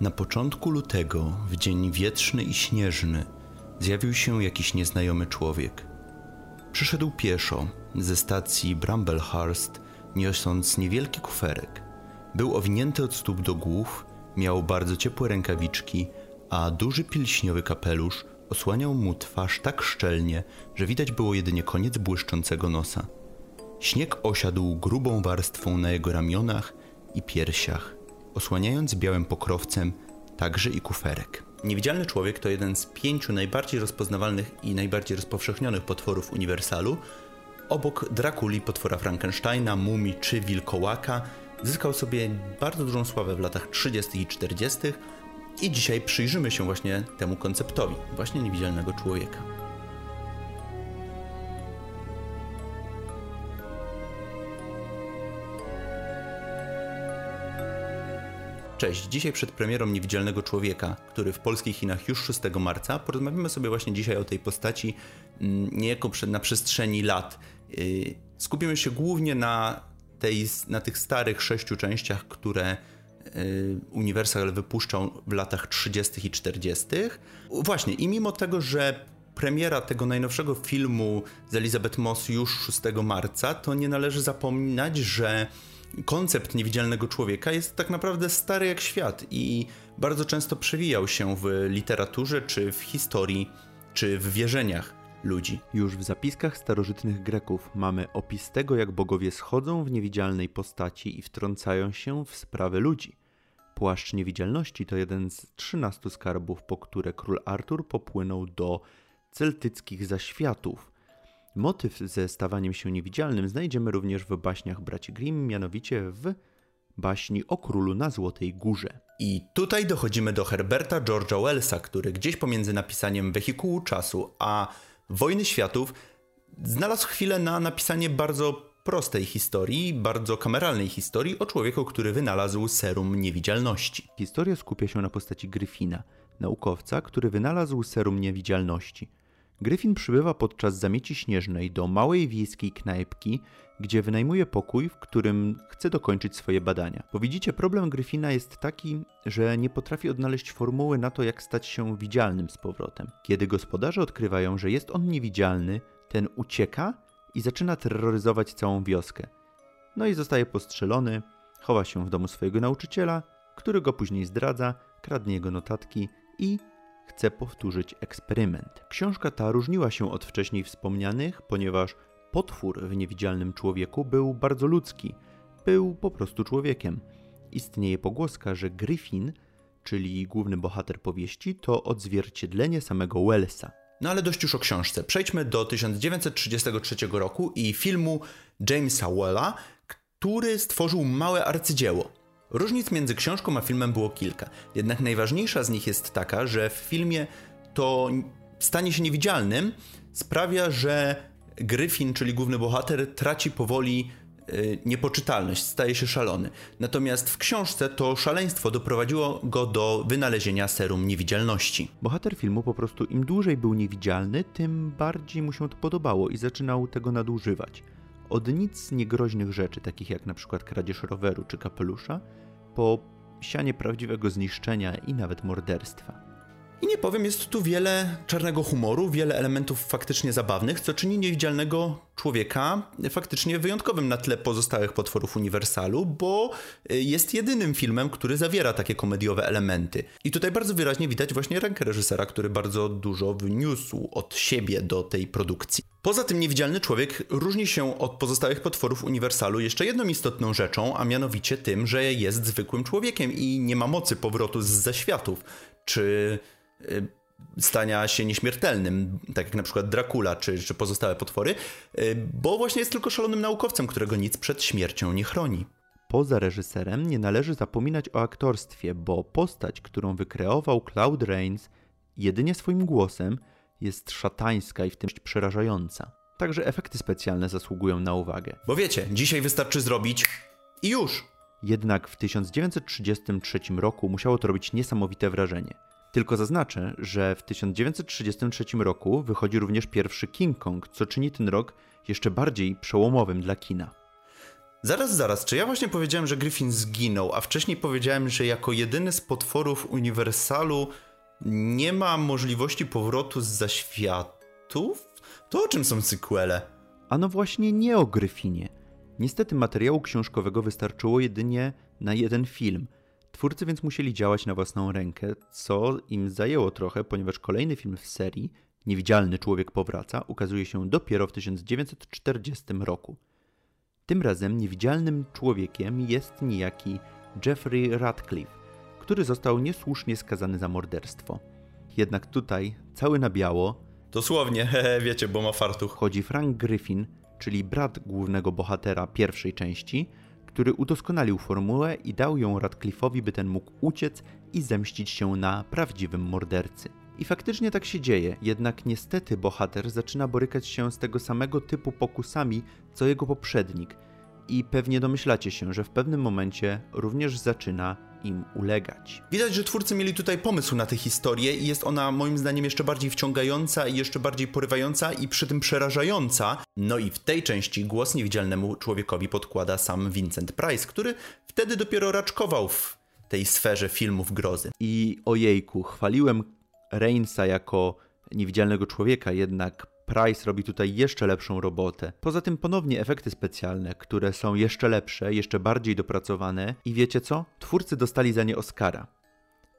Na początku lutego, w dzień wietrzny i śnieżny, zjawił się jakiś nieznajomy człowiek. Przyszedł pieszo ze stacji Bramblehurst, niosąc niewielki kuferek. Był owinięty od stóp do głów, miał bardzo ciepłe rękawiczki, a duży pilśniowy kapelusz osłaniał mu twarz tak szczelnie, że widać było jedynie koniec błyszczącego nosa. Śnieg osiadł grubą warstwą na jego ramionach i piersiach, osłaniając białym pokrowcem także i kuferek. Niewidzialny człowiek to jeden z pięciu najbardziej rozpoznawalnych i najbardziej rozpowszechnionych potworów Uniwersalu. Obok Drakuli, potwora Frankensteina, mumii czy wilkołaka zyskał sobie bardzo dużą sławę w latach 30. i 40. I dzisiaj przyjrzymy się właśnie temu konceptowi, właśnie niewidzialnego człowieka. Cześć, dzisiaj przed premierą Niewidzialnego Człowieka, który w polskich Chinach już 6 marca, porozmawiamy sobie właśnie dzisiaj o tej postaci mm, niejako na przestrzeni lat. Y, skupimy się głównie na, tej, na tych starych sześciu częściach, które y, Uniwersal wypuszczał w latach 30. i 40. Właśnie, i mimo tego, że premiera tego najnowszego filmu z Elizabeth Moss już 6 marca, to nie należy zapominać, że koncept niewidzialnego człowieka jest tak naprawdę stary jak świat i bardzo często przewijał się w literaturze, czy w historii, czy w wierzeniach ludzi. Już w zapiskach starożytnych Greków mamy opis tego, jak bogowie schodzą w niewidzialnej postaci i wtrącają się w sprawy ludzi. Płaszcz niewidzialności to jeden z trzynastu skarbów, po które król Artur popłynął do celtyckich zaświatów – Motyw ze stawaniem się niewidzialnym znajdziemy również w baśniach braci Grimm, mianowicie w baśni o królu na Złotej Górze. I tutaj dochodzimy do Herberta George'a Wellsa, który gdzieś pomiędzy napisaniem Wehikułu Czasu a Wojny Światów znalazł chwilę na napisanie bardzo prostej historii, bardzo kameralnej historii o człowieku, który wynalazł serum niewidzialności. Historia skupia się na postaci Gryfina, naukowca, który wynalazł serum niewidzialności. Gryfin przybywa podczas zamieci śnieżnej do małej wiejskiej knajpki, gdzie wynajmuje pokój, w którym chce dokończyć swoje badania. Bo widzicie, problem Gryfina jest taki, że nie potrafi odnaleźć formuły na to, jak stać się widzialnym z powrotem. Kiedy gospodarze odkrywają, że jest on niewidzialny, ten ucieka i zaczyna terroryzować całą wioskę. No i zostaje postrzelony, chowa się w domu swojego nauczyciela, który go później zdradza, kradnie jego notatki i chce powtórzyć eksperyment. Książka ta różniła się od wcześniej wspomnianych, ponieważ potwór w niewidzialnym człowieku był bardzo ludzki, był po prostu człowiekiem. Istnieje pogłoska, że Griffin, czyli główny bohater powieści, to odzwierciedlenie samego Wellsa. No ale dość już o książce. Przejdźmy do 1933 roku i filmu Jamesa Wella, który stworzył małe arcydzieło. Różnic między książką a filmem było kilka, jednak najważniejsza z nich jest taka, że w filmie to stanie się niewidzialnym sprawia, że Gryfin, czyli główny bohater, traci powoli y, niepoczytalność, staje się szalony. Natomiast w książce to szaleństwo doprowadziło go do wynalezienia serum niewidzialności. Bohater filmu po prostu im dłużej był niewidzialny, tym bardziej mu się to podobało i zaczynał tego nadużywać. Od nic niegroźnych rzeczy, takich jak na przykład kradzież roweru czy kapelusza, po sianie prawdziwego zniszczenia i nawet morderstwa. I nie powiem, jest tu wiele czarnego humoru, wiele elementów faktycznie zabawnych, co czyni niewidzialnego człowieka faktycznie wyjątkowym na tle pozostałych potworów Uniwersalu, bo y, jest jedynym filmem, który zawiera takie komediowe elementy. I tutaj bardzo wyraźnie widać właśnie rękę reżysera, który bardzo dużo wniósł od siebie do tej produkcji. Poza tym niewidzialny człowiek różni się od pozostałych potworów Uniwersalu jeszcze jedną istotną rzeczą, a mianowicie tym, że jest zwykłym człowiekiem i nie ma mocy powrotu z zaświatów, czy stania się nieśmiertelnym, tak jak na przykład Dracula czy, czy pozostałe potwory, y, bo właśnie jest tylko szalonym naukowcem, którego nic przed śmiercią nie chroni. Poza reżyserem nie należy zapominać o aktorstwie, bo postać, którą wykreował Claude Rains jedynie swoim głosem, jest szatańska i w tym przerażająca. Także efekty specjalne zasługują na uwagę. Bo wiecie, dzisiaj wystarczy zrobić i już. Jednak w 1933 roku musiało to robić niesamowite wrażenie. Tylko zaznaczę, że w 1933 roku wychodzi również pierwszy King Kong, co czyni ten rok jeszcze bardziej przełomowym dla kina. Zaraz, zaraz, czy ja właśnie powiedziałem, że Griffin zginął, a wcześniej powiedziałem, że jako jedyny z potworów Uniwersalu nie ma możliwości powrotu z zaświatów? To o czym są sequele? A no właśnie nie o Gryfinie. Niestety materiału książkowego wystarczyło jedynie na jeden film. Twórcy więc musieli działać na własną rękę, co im zajęło trochę, ponieważ kolejny film w serii, Niewidzialny Człowiek Powraca, ukazuje się dopiero w 1940 roku. Tym razem niewidzialnym człowiekiem jest niejaki Jeffrey Radcliffe, który został niesłusznie skazany za morderstwo. Jednak tutaj, cały na biało, Dosłownie, wiecie, bo ma fartuch. wchodzi Frank Griffin, czyli brat głównego bohatera pierwszej części, który udoskonalił formułę i dał ją Radcliffe'owi, by ten mógł uciec i zemścić się na prawdziwym mordercy. I faktycznie tak się dzieje, jednak niestety bohater zaczyna borykać się z tego samego typu pokusami, co jego poprzednik. I pewnie domyślacie się, że w pewnym momencie również zaczyna im ulegać. Widać, że twórcy mieli tutaj pomysł na tę historię i jest ona moim zdaniem jeszcze bardziej wciągająca i jeszcze bardziej porywająca i przy tym przerażająca. No i w tej części głos niewidzialnemu człowiekowi podkłada sam Vincent Price, który wtedy dopiero raczkował w tej sferze filmów grozy. I ojejku, chwaliłem Reinsa jako niewidzialnego człowieka, jednak Price robi tutaj jeszcze lepszą robotę. Poza tym ponownie efekty specjalne, które są jeszcze lepsze, jeszcze bardziej dopracowane i wiecie co? Twórcy dostali za nie Oscara.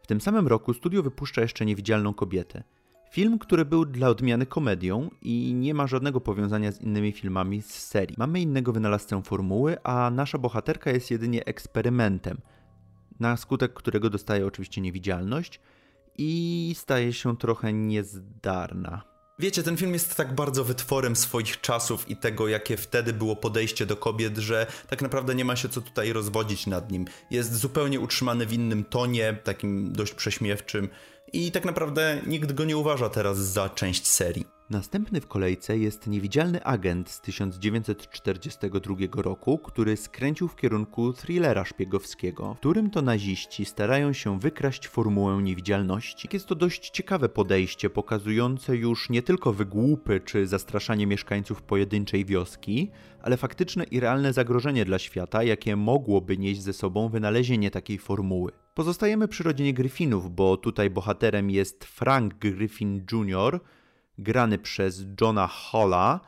W tym samym roku studio wypuszcza jeszcze Niewidzialną kobietę. Film, który był dla odmiany komedią i nie ma żadnego powiązania z innymi filmami z serii. Mamy innego wynalazcę formuły, a nasza bohaterka jest jedynie eksperymentem, na skutek którego dostaje oczywiście niewidzialność i staje się trochę niezdarna. Wiecie, ten film jest tak bardzo wytworem swoich czasów i tego, jakie wtedy było podejście do kobiet, że tak naprawdę nie ma się co tutaj rozwodzić nad nim. Jest zupełnie utrzymany w innym tonie, takim dość prześmiewczym i tak naprawdę nikt go nie uważa teraz za część serii. Następny w kolejce jest niewidzialny agent z 1942 roku, który skręcił w kierunku thrillera szpiegowskiego, w którym to naziści starają się wykraść formułę niewidzialności. Jest to dość ciekawe podejście, pokazujące już nie tylko wygłupy czy zastraszanie mieszkańców pojedynczej wioski, ale faktyczne i realne zagrożenie dla świata, jakie mogłoby nieść ze sobą wynalezienie takiej formuły. Pozostajemy przy rodzinie Griffinów, bo tutaj bohaterem jest Frank Griffin Jr., grany przez Johna Holla,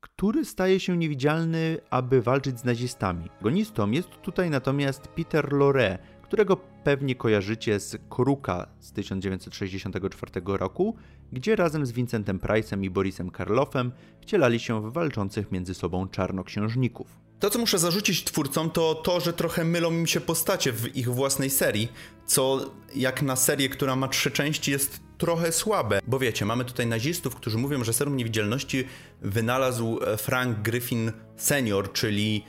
który staje się niewidzialny, aby walczyć z nazistami. Gonistą jest tutaj natomiast Peter Lorre, którego pewnie kojarzycie z Koruka z 1964 roku, gdzie razem z Vincentem Price'em i Borisem Karloffem wcielali się w walczących między sobą czarnoksiężników. To, co muszę zarzucić twórcom, to to, że trochę mylą im się postacie w ich własnej serii, co jak na serię, która ma trzy części, jest trochę słabe. Bo wiecie, mamy tutaj nazistów, którzy mówią, że serum niewidzialności wynalazł e, Frank Griffin senior, czyli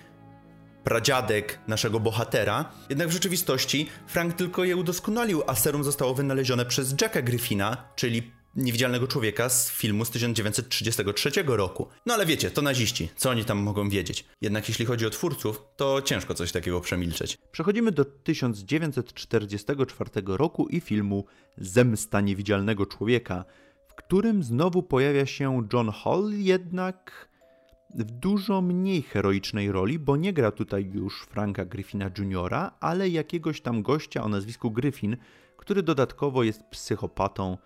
pradziadek naszego bohatera. Jednak w rzeczywistości Frank tylko je udoskonalił, a serum zostało wynalezione przez Jacka Griffina, czyli niewidzialnego człowieka z filmu z 1933 roku. No ale wiecie, to naziści, co oni tam mogą wiedzieć? Jednak jeśli chodzi o twórców, to ciężko coś takiego przemilczeć. Przechodzimy do 1944 roku i filmu Zemsta niewidzialnego człowieka, w którym znowu pojawia się John Hall, jednak w dużo mniej heroicznej roli, bo nie gra tutaj już Franka Griffina Jr., ale jakiegoś tam gościa o nazwisku Griffin, który dodatkowo jest psychopatą,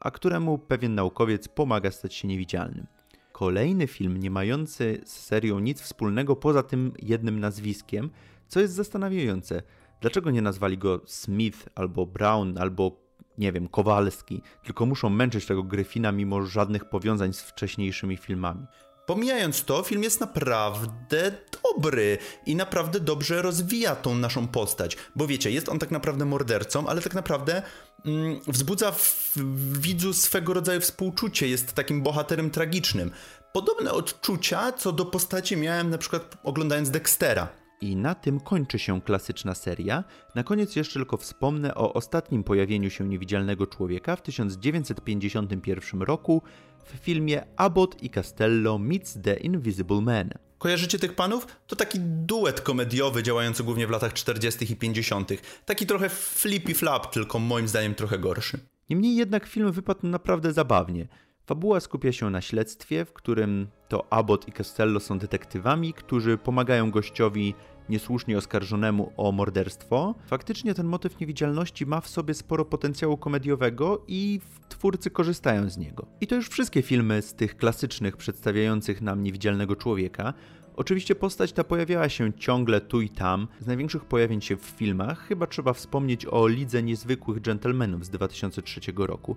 a któremu pewien naukowiec pomaga stać się niewidzialnym. Kolejny film nie mający z serią nic wspólnego poza tym jednym nazwiskiem, co jest zastanawiające. Dlaczego nie nazwali go Smith albo Brown albo nie wiem, Kowalski, tylko muszą męczyć tego Gryfina mimo żadnych powiązań z wcześniejszymi filmami. Pomijając to, film jest naprawdę dobry i naprawdę dobrze rozwija tą naszą postać. Bo wiecie, jest on tak naprawdę mordercą, ale tak naprawdę mm, wzbudza w, widzu swego rodzaju współczucie, jest takim bohaterem tragicznym. Podobne odczucia co do postaci miałem na przykład oglądając Dextera. I na tym kończy się klasyczna seria. Na koniec jeszcze tylko wspomnę o ostatnim pojawieniu się niewidzialnego człowieka w 1951 roku w filmie Abbott i Costello Meets the Invisible Man. Kojarzycie tych panów? To taki duet komediowy działający głównie w latach 40. i 50. Taki trochę flippy flap, tylko moim zdaniem trochę gorszy. Niemniej jednak film wypadł naprawdę zabawnie. Fabuła skupia się na śledztwie, w którym to Abbott i Costello są detektywami, którzy pomagają gościowi niesłusznie oskarżonemu o morderstwo. Faktycznie ten motyw niewidzialności ma w sobie sporo potencjału komediowego i twórcy korzystają z niego. I to już wszystkie filmy z tych klasycznych przedstawiających nam niewidzialnego człowieka. Oczywiście postać ta pojawiała się ciągle tu i tam. Z największych pojawień się w filmach chyba trzeba wspomnieć o Lidze Niezwykłych Gentlemanów z 2003 roku.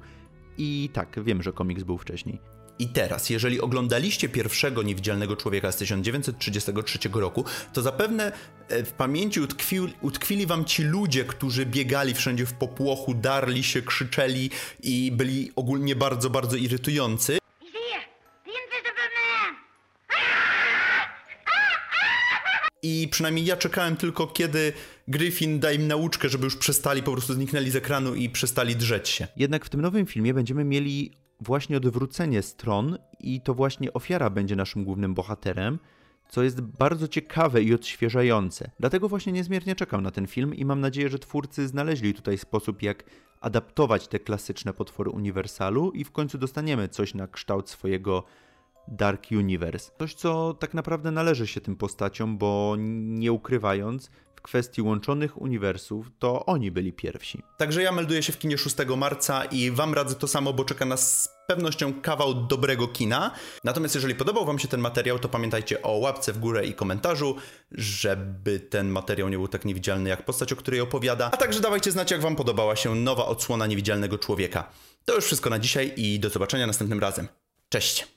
I tak, wiem, że komiks był wcześniej. I teraz, jeżeli oglądaliście pierwszego niewidzialnego człowieka z 1933 roku, to zapewne e, w pamięci utkwi, utkwili wam ci ludzie, którzy biegali wszędzie w popłochu, darli się, krzyczeli i byli ogólnie bardzo, bardzo irytujący. Przynajmniej ja czekałem tylko, kiedy Griffin da im nauczkę, żeby już przestali, po prostu zniknęli z ekranu i przestali drzeć się. Jednak w tym nowym filmie będziemy mieli właśnie odwrócenie stron i to właśnie ofiara będzie naszym głównym bohaterem, co jest bardzo ciekawe i odświeżające. Dlatego właśnie niezmiernie czekam na ten film i mam nadzieję, że twórcy znaleźli tutaj sposób, jak adaptować te klasyczne potwory Uniwersalu i w końcu dostaniemy coś na kształt swojego Dark Universe. Coś, co tak naprawdę należy się tym postaciom, bo nie ukrywając, w kwestii łączonych uniwersów, to oni byli pierwsi. Także ja melduję się w kinie 6 marca i wam radzę to samo, bo czeka nas z pewnością kawał dobrego kina. Natomiast jeżeli podobał wam się ten materiał, to pamiętajcie o łapce w górę i komentarzu, żeby ten materiał nie był tak niewidzialny jak postać, o której opowiada. A także dawajcie znać, jak wam podobała się nowa odsłona niewidzialnego człowieka. To już wszystko na dzisiaj i do zobaczenia następnym razem. Cześć!